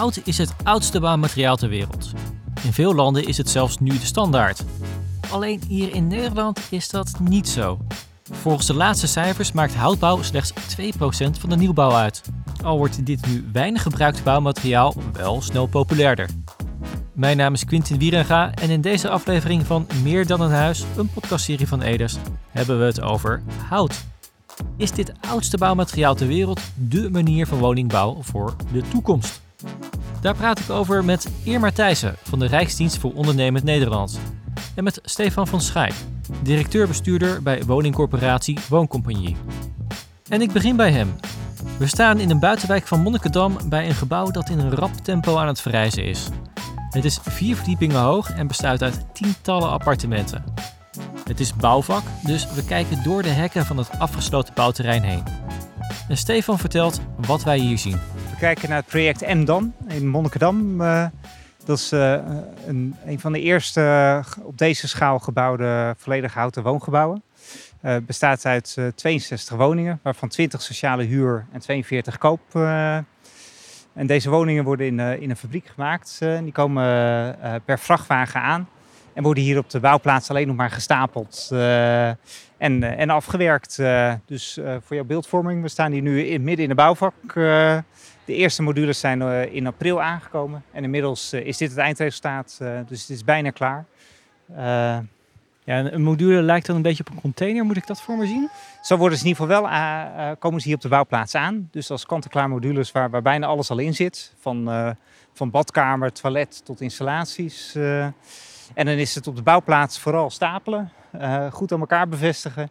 Hout is het oudste bouwmateriaal ter wereld. In veel landen is het zelfs nu de standaard. Alleen hier in Nederland is dat niet zo. Volgens de laatste cijfers maakt houtbouw slechts 2% van de nieuwbouw uit. Al wordt dit nu weinig gebruikte bouwmateriaal wel snel populairder. Mijn naam is Quintin Wierenga en in deze aflevering van Meer dan een huis, een podcastserie van Eders, hebben we het over hout. Is dit oudste bouwmateriaal ter wereld dé manier van woningbouw voor de toekomst? Daar praat ik over met Irma Thijssen van de Rijksdienst voor Ondernemend Nederland. En met Stefan van Schijk, directeur-bestuurder bij woningcorporatie Wooncompagnie. En ik begin bij hem. We staan in een buitenwijk van Monnikendam bij een gebouw dat in een rap tempo aan het verrijzen is. Het is vier verdiepingen hoog en bestaat uit tientallen appartementen. Het is bouwvak, dus we kijken door de hekken van het afgesloten bouwterrein heen. En Stefan vertelt wat wij hier zien. Kijken naar het project MDAM in Monnikendam. Uh, dat is uh, een, een, van de eerste uh, op deze schaal gebouwde volledig houten woongebouwen. Het bestaat uit 62 woningen, waarvan 20 sociale huur en 42 koop. en deze woningen worden in, in een fabriek gemaakt. die komen per vrachtwagen aan en worden hier op de bouwplaats alleen nog maar gestapeld en, en afgewerkt. Dus voor jouw beeldvorming, we staan hier nu in, midden in de bouwvak. De eerste modules zijn in april aangekomen. En inmiddels is dit het eindresultaat, dus het is bijna klaar. ja, een module lijkt dan een beetje op een container, moet ik dat voor me zien? Zo worden ze in ieder geval wel, komen ze hier op de bouwplaats aan. Dus als kant-en-klaar modules waar, waar bijna alles al in zit. Van, van badkamer, toilet tot installaties. En dan is het op de bouwplaats vooral stapelen, goed aan elkaar bevestigen.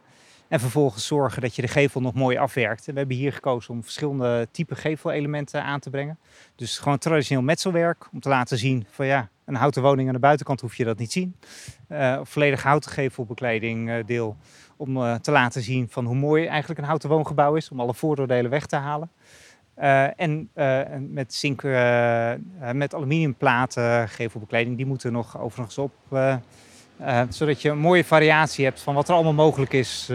En vervolgens zorgen dat je de gevel nog mooi afwerkt. We hebben hier gekozen om verschillende type gevelelementen aan te brengen. Dus gewoon traditioneel metselwerk om te laten zien van ja, een houten woning aan de buitenkant hoef je dat niet zien. Uh, volledig houten gevelbekleding uh, deel om uh, te laten zien van hoe mooi eigenlijk een houten woongebouw is. Om alle vooroordelen weg te halen. En met zink, uh, met aluminiumplaten, gevelbekleding, die moeten nog overigens op. zodat je een mooie variatie hebt van wat er allemaal mogelijk is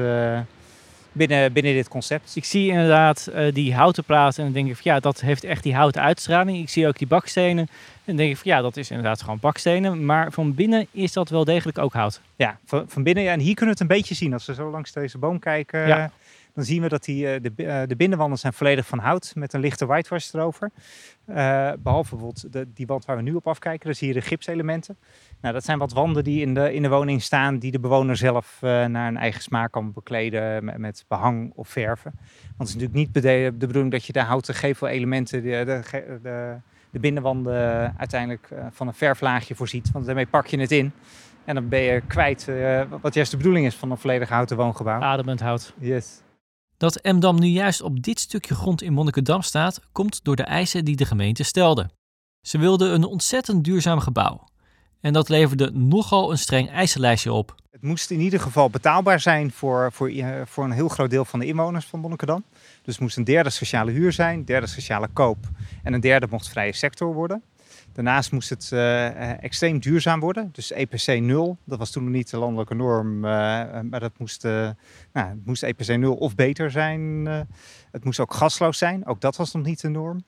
binnen, binnen dit concept. Ik zie inderdaad die houten platen en dan denk ik van ja, dat heeft echt die houten uitstraling. Ik zie ook die bakstenen en dan denk ik van ja, dat is inderdaad gewoon bakstenen. Maar van binnen is dat wel degelijk ook hout. Ja, van, van binnen. Ja, en hier kunnen we het een beetje zien als we zo langs deze boom kijken. Ja dan zien we dat die, de, de binnenwanden zijn volledig van hout met een lichte whitewash erover. Uh, behalve bijvoorbeeld de, die wand waar we nu op afkijken, daar zie je de gipselementen. Nou, dat zijn wat wanden die in de, in de woning staan, die de bewoner zelf uh, naar een eigen smaak kan bekleden met, met, behang of verven. Want het is natuurlijk niet de, bedoeling dat je de houten gevelelementen, de, de, de, de binnenwanden uiteindelijk van een verflaagje voorziet. Want daarmee pak je het in. En dan ben je kwijt wat juist de bedoeling is van een volledig houten woongebouw. Ademend hout. Yes. Dat Emdam nu juist op dit stukje grond in Monnikendam staat, komt door de eisen die de gemeente stelde. Ze wilden een ontzettend duurzaam gebouw. En dat leverde nogal een streng eisenlijstje op. Het moest in ieder geval betaalbaar zijn voor, voor, voor een heel groot deel van de inwoners van Monnikendam. Dus het moest een derde sociale huur zijn, een derde sociale koop en een derde mocht vrije sector worden. Daarnaast moest het uh, extreem duurzaam worden. Dus EPC 0, dat was toen nog niet de landelijke norm, uh, maar dat moest, nou, het moest EPC 0 of beter zijn. het moest ook gasloos zijn, ook dat was nog niet de norm.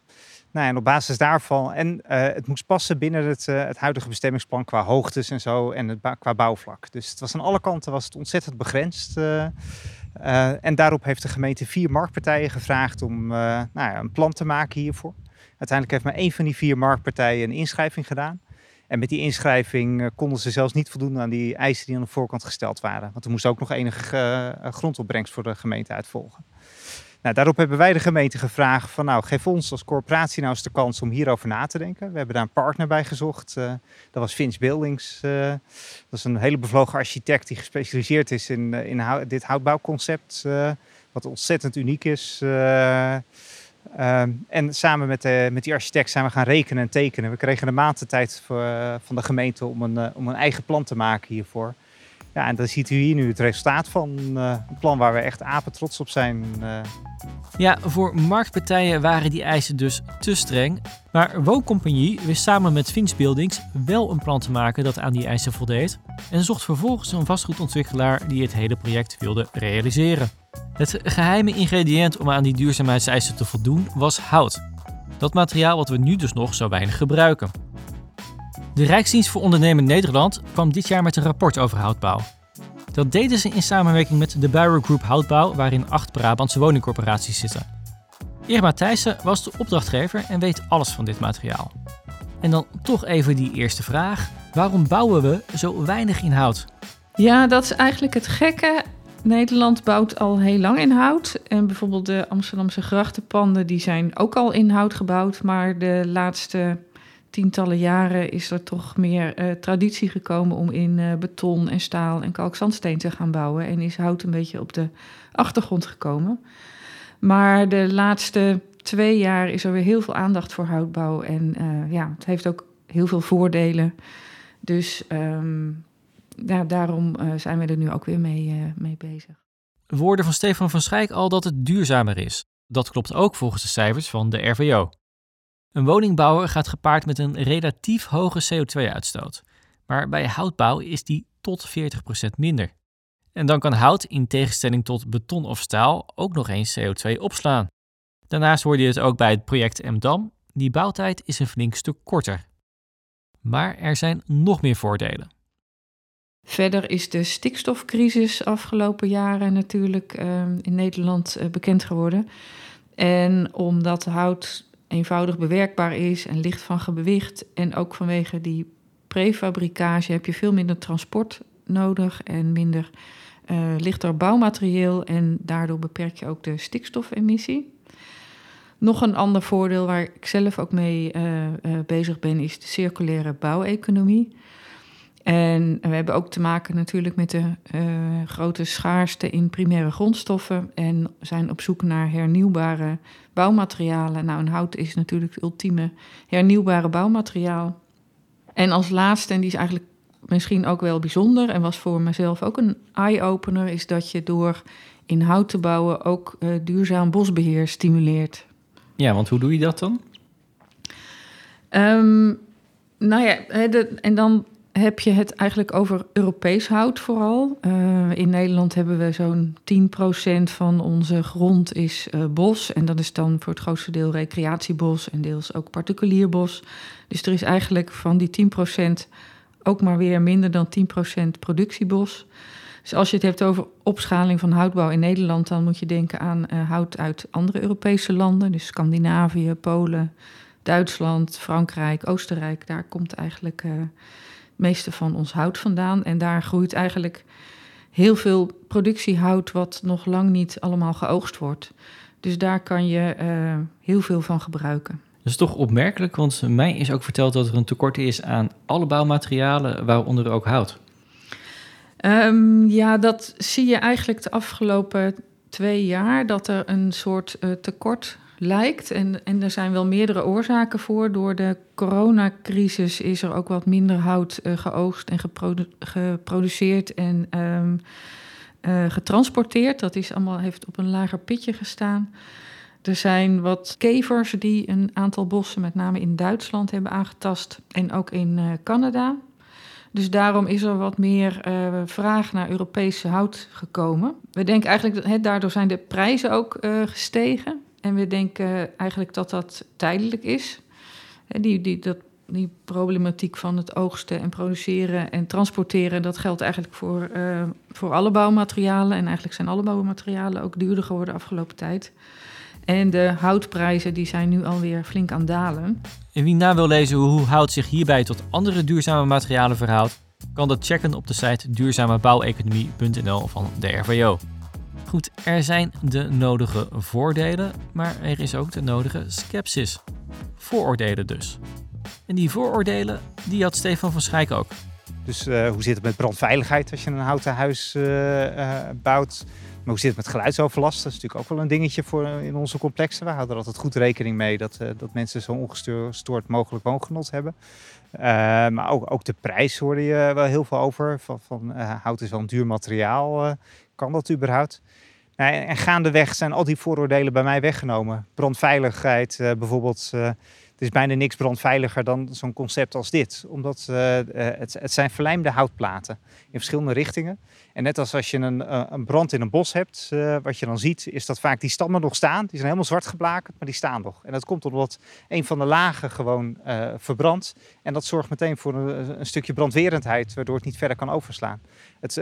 Nou, en op basis daarvan, en het moest passen binnen het, het huidige bestemmingsplan qua hoogtes en zo en het qua bouwvlak. Dus het was aan alle kanten was het ontzettend begrensd. en daarop heeft de gemeente vier marktpartijen gevraagd om nou ja, een plan te maken hiervoor. Uiteindelijk heeft maar één van die vier marktpartijen een inschrijving gedaan. En met die inschrijving eh, konden ze zelfs niet voldoen aan die eisen die aan de voorkant gesteld waren. Want er moest ook nog enige uh, grondopbrengst voor de gemeente uitvolgen. Nou, daarop hebben wij de gemeente gevraagd van nou, geef ons als corporatie nou eens de kans om hierover na te denken. We hebben daar een partner bij gezocht. Uh, dat was Vince Buildings. Dat is een hele bevlogen architect die gespecialiseerd is in, in dit houtbouwconcept. Wat ontzettend uniek is. Ehm, en samen met, de, met die architect zijn we gaan rekenen en tekenen. We kregen een maand de tijd voor, uh, van de gemeente om een, uh, om een eigen plan te maken hiervoor. Ja, en dan ziet u hier nu het resultaat van een plan waar we echt apen trots op zijn. Ja, voor marktpartijen waren die eisen dus te streng. Maar Wooncompagnie wist samen met Fins Buildings wel een plan te maken dat aan die eisen voldeed. En zocht vervolgens een vastgoedontwikkelaar die het hele project wilde realiseren. Het geheime ingrediënt om aan die duurzaamheidseisen te voldoen was hout. Dat materiaal wat we nu dus nog zo weinig gebruiken. De Rijksdienst voor Ondernemen Nederland kwam dit jaar met een rapport over houtbouw. Dat deden ze in samenwerking met de Buyer Group Houtbouw, waarin acht Brabantse woningcorporaties zitten. Irma Thijssen was de opdrachtgever en weet alles van dit materiaal. En dan toch even die eerste vraag. Waarom bouwen we zo weinig in hout? Ja, dat is eigenlijk het gekke. Nederland bouwt al heel lang in hout. En bijvoorbeeld de Amsterdamse grachtenpanden die zijn ook al in hout gebouwd. Maar de laatste tientallen jaren is er toch meer uh, traditie gekomen om in uh, beton en staal en kalkzandsteen te gaan bouwen. En is hout een beetje op de achtergrond gekomen. Maar de laatste twee jaar is er weer heel veel aandacht voor houtbouw. En uh, ja, het heeft ook heel veel voordelen. Dus um, ja, daarom zijn we er nu ook weer mee, mee bezig. Woorden van Stefan van Schijk al dat het duurzamer is. Dat klopt ook volgens de cijfers van de RVO. Een woningbouwer gaat gepaard met een relatief hoge CO2-uitstoot, maar bij houtbouw is die tot 40% minder. En dan kan hout in tegenstelling tot beton of staal ook nog eens CO2 opslaan. Daarnaast hoorde je het ook bij het project MDAM, die bouwtijd is een flink stuk korter. Maar er zijn nog meer voordelen. Verder is de stikstofcrisis afgelopen jaren natuurlijk uh, in Nederland uh, bekend geworden. En omdat hout eenvoudig bewerkbaar is en licht van gewicht. En ook vanwege die prefabricage heb je veel minder transport nodig en minder uh, lichter bouwmaterieel. En daardoor beperk je ook de stikstofemissie. Nog een ander voordeel waar ik zelf ook mee uh, uh, bezig ben, is de circulaire bouweconomie. En we hebben ook te maken natuurlijk met de uh, grote schaarste in primaire grondstoffen en zijn op zoek naar hernieuwbare bouwmaterialen. Nou, een hout is natuurlijk het ultieme hernieuwbare bouwmateriaal. En als laatste, en die is eigenlijk misschien ook wel bijzonder en was voor mezelf ook een eye-opener, is dat je door in hout te bouwen ook uh, duurzaam bosbeheer stimuleert. Ja, want hoe doe je dat dan? Um, nou ja, de, en dan heb je het eigenlijk over Europees hout vooral. Uh, in Nederland hebben we zo'n 10% van onze grond is uh, bos. En dat is dan voor het grootste deel recreatiebos en deels ook particulier bos. Dus er is eigenlijk van die 10% ook maar weer minder dan 10% productiebos. Dus als je het hebt over opschaling van houtbouw in Nederland, dan moet je denken aan uh, hout uit andere Europese landen. Dus Scandinavië, Polen, Duitsland, Frankrijk, Oostenrijk. Daar komt eigenlijk meeste van ons hout vandaan. En daar groeit eigenlijk heel veel productiehout wat nog lang niet allemaal geoogst wordt. Dus daar kan je uh, heel veel van gebruiken. Dat is toch opmerkelijk, want mij is ook verteld dat er een tekort is aan alle bouwmaterialen, waaronder ook hout. Um, ja, dat zie je eigenlijk de afgelopen twee jaar, dat er een soort uh, tekort lijkt. En, en er zijn wel meerdere oorzaken voor. Door de coronacrisis is er ook wat minder hout uh, geoogst en geprodu geproduceerd en um, uh, getransporteerd. Dat is allemaal, heeft op een lager pitje gestaan. Er zijn wat kevers die een aantal bossen, met name in Duitsland, hebben aangetast. En ook in uh, Canada. Dus daarom is er wat meer vraag naar Europese hout gekomen. We denken eigenlijk dat daardoor zijn de prijzen ook gestegen. En we denken eigenlijk dat dat tijdelijk is. Die, die, dat, die problematiek van het oogsten en produceren en transporteren, dat geldt eigenlijk voor, uh, voor alle bouwmaterialen. En eigenlijk zijn alle bouwmaterialen ook duurder geworden de afgelopen tijd. En de houtprijzen die zijn nu alweer flink aan dalen. En wie na wil lezen hoe hout zich hierbij tot andere duurzame materialen verhoudt, kan dat checken op de site duurzamebouweconomie.nl van de RVO. Er zijn de nodige voordelen, maar er is ook de nodige scepsis. Vooroordelen dus. En die vooroordelen, die had Stefan van Schijk ook. Dus uh, hoe zit het met brandveiligheid als je een houten huis uh, uh, bouwt? Maar hoe zit het met geluidsoverlast? Dat is natuurlijk ook wel een dingetje voor in onze complexen. We houden er altijd goed rekening mee dat, dat mensen zo ongestoord mogelijk woongenot hebben. maar ook, ook de prijs hoorde je wel heel veel over. Van, van hout is wel een duur materiaal. Kan dat überhaupt? Nou, en gaandeweg zijn al die vooroordelen bij mij weggenomen. Brandveiligheid, uh, bijvoorbeeld, uh, Het is bijna niks brandveiliger dan zo'n concept als dit. Omdat uh, het, het zijn verlijmde houtplaten in verschillende richtingen. En net als als je een, een brand in een bos hebt, uh, wat je dan ziet, is dat vaak die stammen nog staan. Die zijn helemaal zwart geblakerd, maar die staan nog. En dat komt omdat een van de lagen gewoon uh, verbrandt. En dat zorgt meteen voor een, een, stukje brandwerendheid, waardoor het niet verder kan overslaan. Het,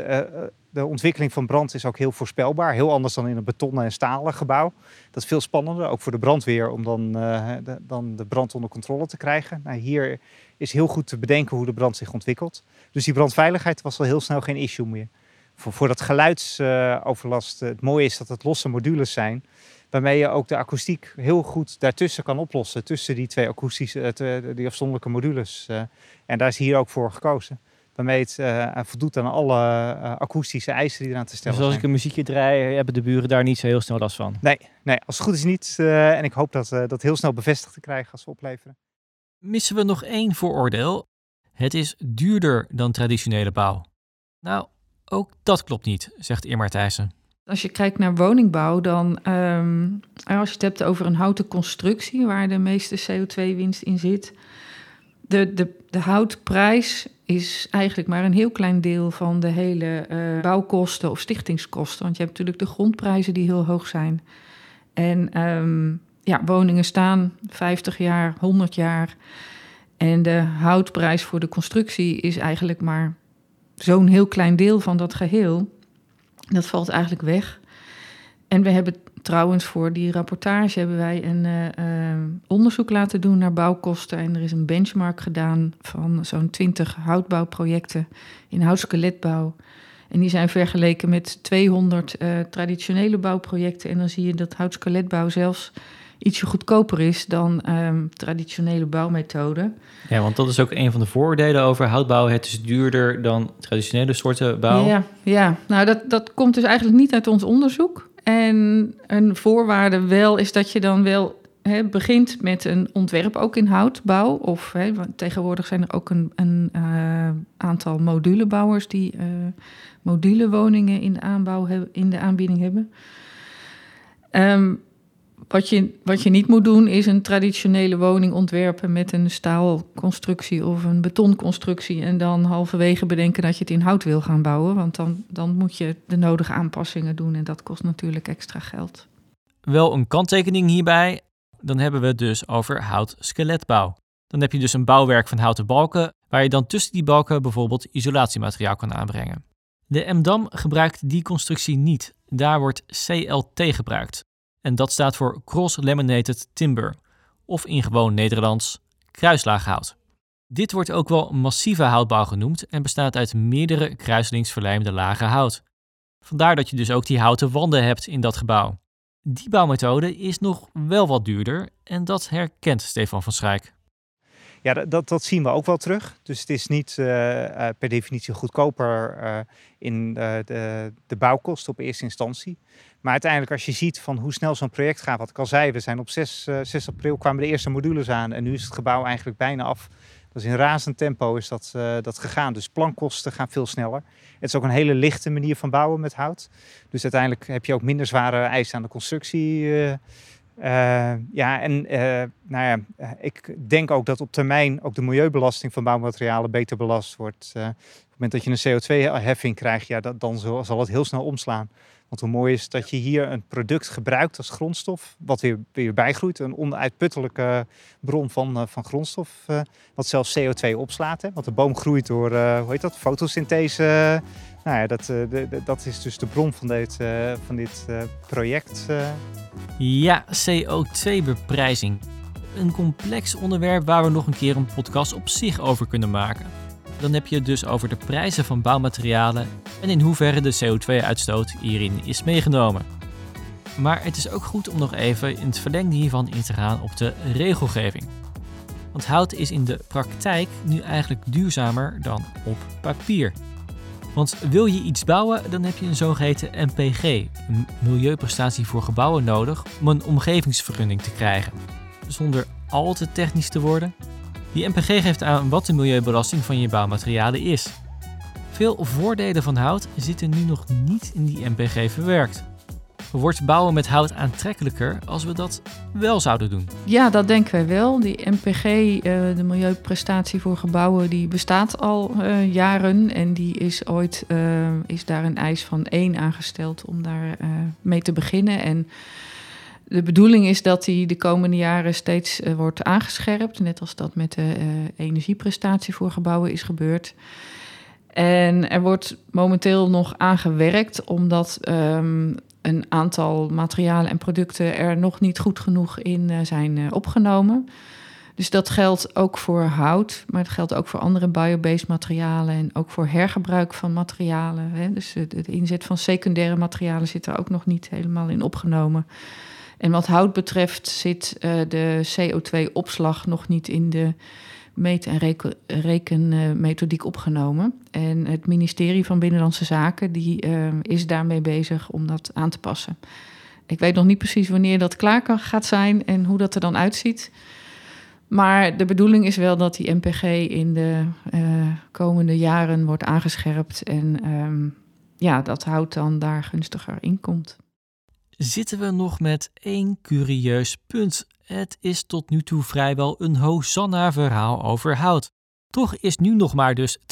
de ontwikkeling van brand is ook heel voorspelbaar. Heel anders dan in een betonnen en stalen gebouw. Dat is veel spannender, ook voor de brandweer, om dan, de, dan de brand onder controle te krijgen. Nou, hier is heel goed te bedenken hoe de brand zich ontwikkelt. Dus die brandveiligheid was al heel snel geen issue meer. Voor, voor dat geluidsoverlast, uh, het mooie is dat het losse modules zijn, waarmee je ook de akoestiek heel goed daartussen kan oplossen, tussen die twee akoestische, uh, die afzonderlijke modules. Uh, en daar is hier ook voor gekozen. Waarmee het uh, voldoet aan alle uh, akoestische eisen die eraan te stellen Dus als zijn. ik een muziekje draai, hebben de buren daar niet zo heel snel last van? Nee, nee als het goed is niet. Uh, en ik hoop dat dat heel snel bevestigd te krijgen als we opleveren. Missen we nog één vooroordeel? Het is duurder dan traditionele bouw. Nou, ook dat klopt niet, zegt Irma Thijssen. Als je kijkt naar woningbouw, dan um, als je het hebt over een houten constructie waar de meeste CO2-winst in zit, de, de, de houtprijs is eigenlijk maar een heel klein deel van de hele uh, bouwkosten of stichtingskosten. Want je hebt natuurlijk de grondprijzen die heel hoog zijn. En um, ja, woningen staan 50 jaar, 100 jaar. En de houtprijs voor de constructie is eigenlijk maar zo'n heel klein deel van dat geheel. Dat valt eigenlijk weg. En we hebben trouwens voor die rapportage hebben wij een uh, uh, onderzoek laten doen naar bouwkosten. En er is een benchmark gedaan van zo'n 20 houtbouwprojecten in houtskeletbouw. En die zijn vergeleken met 200 uh, traditionele bouwprojecten. En dan zie je dat houtskeletbouw zelfs ietsje goedkoper is dan um, traditionele bouwmethoden. Ja, want dat is ook een van de voordelen over houtbouw. Het is duurder dan traditionele soorten bouw. Ja, ja. nou dat, dat komt dus eigenlijk niet uit ons onderzoek. En een voorwaarde wel is dat je dan wel begint met een ontwerp ook in houtbouw. Of tegenwoordig zijn er ook een, een uh, aantal modulebouwers die uh, modulewoningen in de aanbouw hebben, in de aanbieding hebben. Um, wat je, wat je niet moet doen is een traditionele woning ontwerpen met een staalconstructie of een betonconstructie. En dan halverwege bedenken dat je het in hout wil gaan bouwen. Want dan, dan moet je de nodige aanpassingen doen en dat kost natuurlijk extra geld. Wel een kanttekening hierbij. Dan hebben we het dus over hout-skeletbouw. Dan heb je dus een bouwwerk van houten balken, waar je dan tussen die balken bijvoorbeeld isolatiemateriaal kan aanbrengen. De MDAM gebruikt die constructie niet. Daar wordt CLT gebruikt. En dat staat voor Cross Laminated Timber, of in gewoon Nederlands kruislaaghout. Dit wordt ook wel massieve houtbouw genoemd en bestaat uit meerdere kruislingsverlijmde lagen hout. Vandaar dat je dus ook die houten wanden hebt in dat gebouw. Die bouwmethode is nog wel wat duurder en dat herkent Stefan van Schaik. Ja, dat, dat zien we ook wel terug. Dus het is niet uh, uh, per definitie goedkoper uh, in de, de bouwkosten op eerste instantie. Maar uiteindelijk als je ziet van hoe snel zo'n project gaat, wat ik al zei, we zijn op 6, 6 april kwamen de eerste modules aan en nu is het gebouw eigenlijk bijna af. Dus in razend tempo is dat, dat gegaan. Dus plankosten gaan veel sneller. Het is ook een hele lichte manier van bouwen met hout. Dus uiteindelijk heb je ook minder zware eisen aan de constructie. Uh, ja, en nou ja, ik denk ook dat op termijn ook de milieubelasting van bouwmaterialen beter belast wordt. Op het moment dat je een CO2-heffing krijgt, ja, dat, dan zal, het heel snel omslaan. Want hoe mooi is dat je hier een product gebruikt als grondstof, wat weer, bijgroeit. Een onuitputtelijke bron van, van grondstof, wat zelfs CO2 opslaat. Hè? Want de boom groeit door, hoe heet dat, fotosynthese. Nou ja, dat, dat is dus de bron van dit, van dit project. Ja, CO2-beprijzing. Een complex onderwerp waar we nog een keer een podcast op zich over kunnen maken. Dan heb je het dus over de prijzen van bouwmaterialen en in hoeverre de CO2-uitstoot hierin is meegenomen. Maar het is ook goed om nog even in het verlengde hiervan in te gaan op de regelgeving. Want hout is in de praktijk nu eigenlijk duurzamer dan op papier. Want wil je iets bouwen, dan heb je een zogeheten MPG, een milieuprestatie voor gebouwen nodig, om een omgevingsvergunning te krijgen. Zonder al te technisch te worden. Die MPG geeft aan wat de milieubelasting van je bouwmaterialen is. Veel voordelen van hout zitten nu nog niet in die MPG verwerkt. Wordt bouwen met hout aantrekkelijker als we dat wel zouden doen? Ja, dat denken wij wel. Die MPG, uh, de Milieuprestatie voor Gebouwen, die bestaat al uh, jaren. En die is ooit uh, is daar een eis van één aangesteld om daar mee te beginnen. En de bedoeling is dat die de komende jaren steeds wordt aangescherpt. Net als dat met de energieprestatie voor gebouwen is gebeurd. En er wordt momenteel nog aan gewerkt omdat um, een aantal materialen en producten er nog niet goed genoeg in uh, zijn opgenomen. Dus dat geldt ook voor hout, maar het geldt ook voor andere biobased materialen en ook voor hergebruik van materialen. Hè. Dus de, de, inzet van secundaire materialen zit er ook nog niet helemaal in opgenomen. En wat hout betreft zit uh, de CO2-opslag nog niet in de meet- en rekenmethodiek reken, opgenomen. En het ministerie van Binnenlandse Zaken die, uh, is daarmee bezig om dat aan te passen. Ik weet nog niet precies wanneer dat klaar kan, gaat zijn en hoe dat er dan uitziet. Maar de bedoeling is wel dat die MPG in de uh, komende jaren wordt aangescherpt. En um, ja, dat hout dan daar gunstiger in komt. Zitten we nog met één curieus punt het is tot nu toe vrijwel een Hosanna-verhaal over hout. Toch is nu nog maar dus 2%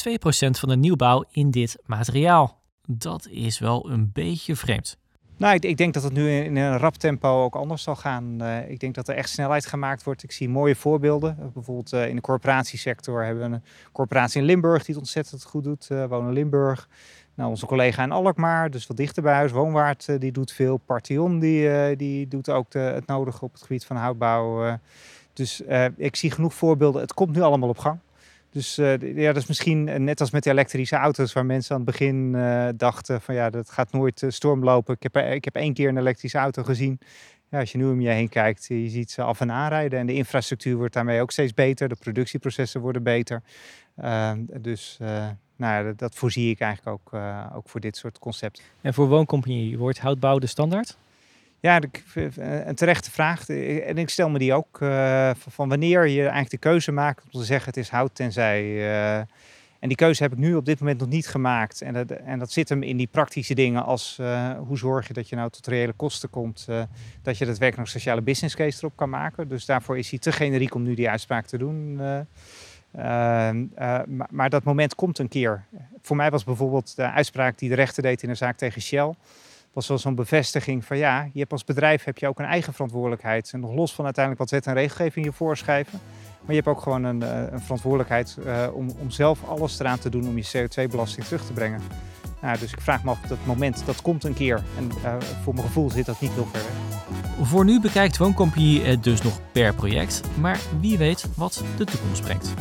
van de nieuwbouw in dit materiaal. Dat is wel een beetje vreemd. Nou, ik, denk dat het nu in een rap tempo ook anders zal gaan. Uh, ik denk dat er echt snelheid gemaakt wordt. Ik zie mooie voorbeelden. Bijvoorbeeld uh, in de corporatiesector hebben we een corporatie in Limburg die het ontzettend goed doet. wonen Limburg. Nou, onze collega in Alkmaar, dus wat dichter bij huis, Woonwaard, uh, die doet veel. Partion, die, uh, die doet ook de, het nodige op het gebied van houtbouw. Uh, dus ik zie genoeg voorbeelden. Het komt nu allemaal op gang. Dus ja, dat is misschien net als met de elektrische auto's, waar mensen aan het begin dachten van ja, dat gaat nooit stormlopen. Ik heb, ik heb één keer een elektrische auto gezien. Ja, als je nu om je heen kijkt, je ziet ze af en aanrijden. En de infrastructuur wordt daarmee ook steeds beter. De productieprocessen worden beter. dus nou, dat, dat, voorzie ik eigenlijk ook, uh, ook voor dit soort concepten. En voor wooncompagnie wordt houtbouw de standaard? Ja, een terechte vraag. En ik stel me die ook uh, van wanneer je eigenlijk de keuze maakt om te zeggen het is hout tenzij. Uh, en die keuze heb ik nu op dit moment nog niet gemaakt. En dat, en dat zit hem in die praktische dingen als hoe zorg je dat je nou tot reële kosten komt. dat je daadwerkelijk nog sociale business case erop kan maken. Dus daarvoor is hij te generiek om nu die uitspraak te doen. Ehm, uh, maar, maar, dat moment komt een keer. Voor mij was bijvoorbeeld de uitspraak die de rechter deed in een zaak tegen Shell. Was wel zo'n bevestiging van ja, je hebt als bedrijf heb je ook een eigen verantwoordelijkheid. En nog los van uiteindelijk wat wet en regelgeving je voorschrijven. Maar je hebt ook gewoon een, uh, een verantwoordelijkheid uh, om, om zelf alles eraan te doen om je CO2-belasting terug te brengen. Nou, dus ik vraag me af, dat moment, dat komt een keer. En voor mijn gevoel zit dat niet heel ver weg. Voor nu bekijkt Wooncompagnie het dus nog per project. Maar wie weet wat de toekomst brengt.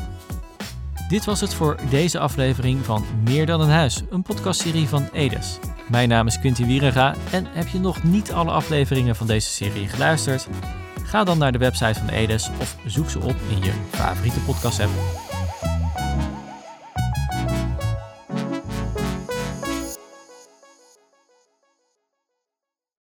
Dit was het voor deze aflevering van Meer dan een huis, een podcastserie van Edes. Mijn naam is Quinty Wierenga en heb je nog niet alle afleveringen van deze serie geluisterd? Ga dan naar de website van Edes of zoek ze op in je favoriete podcast app.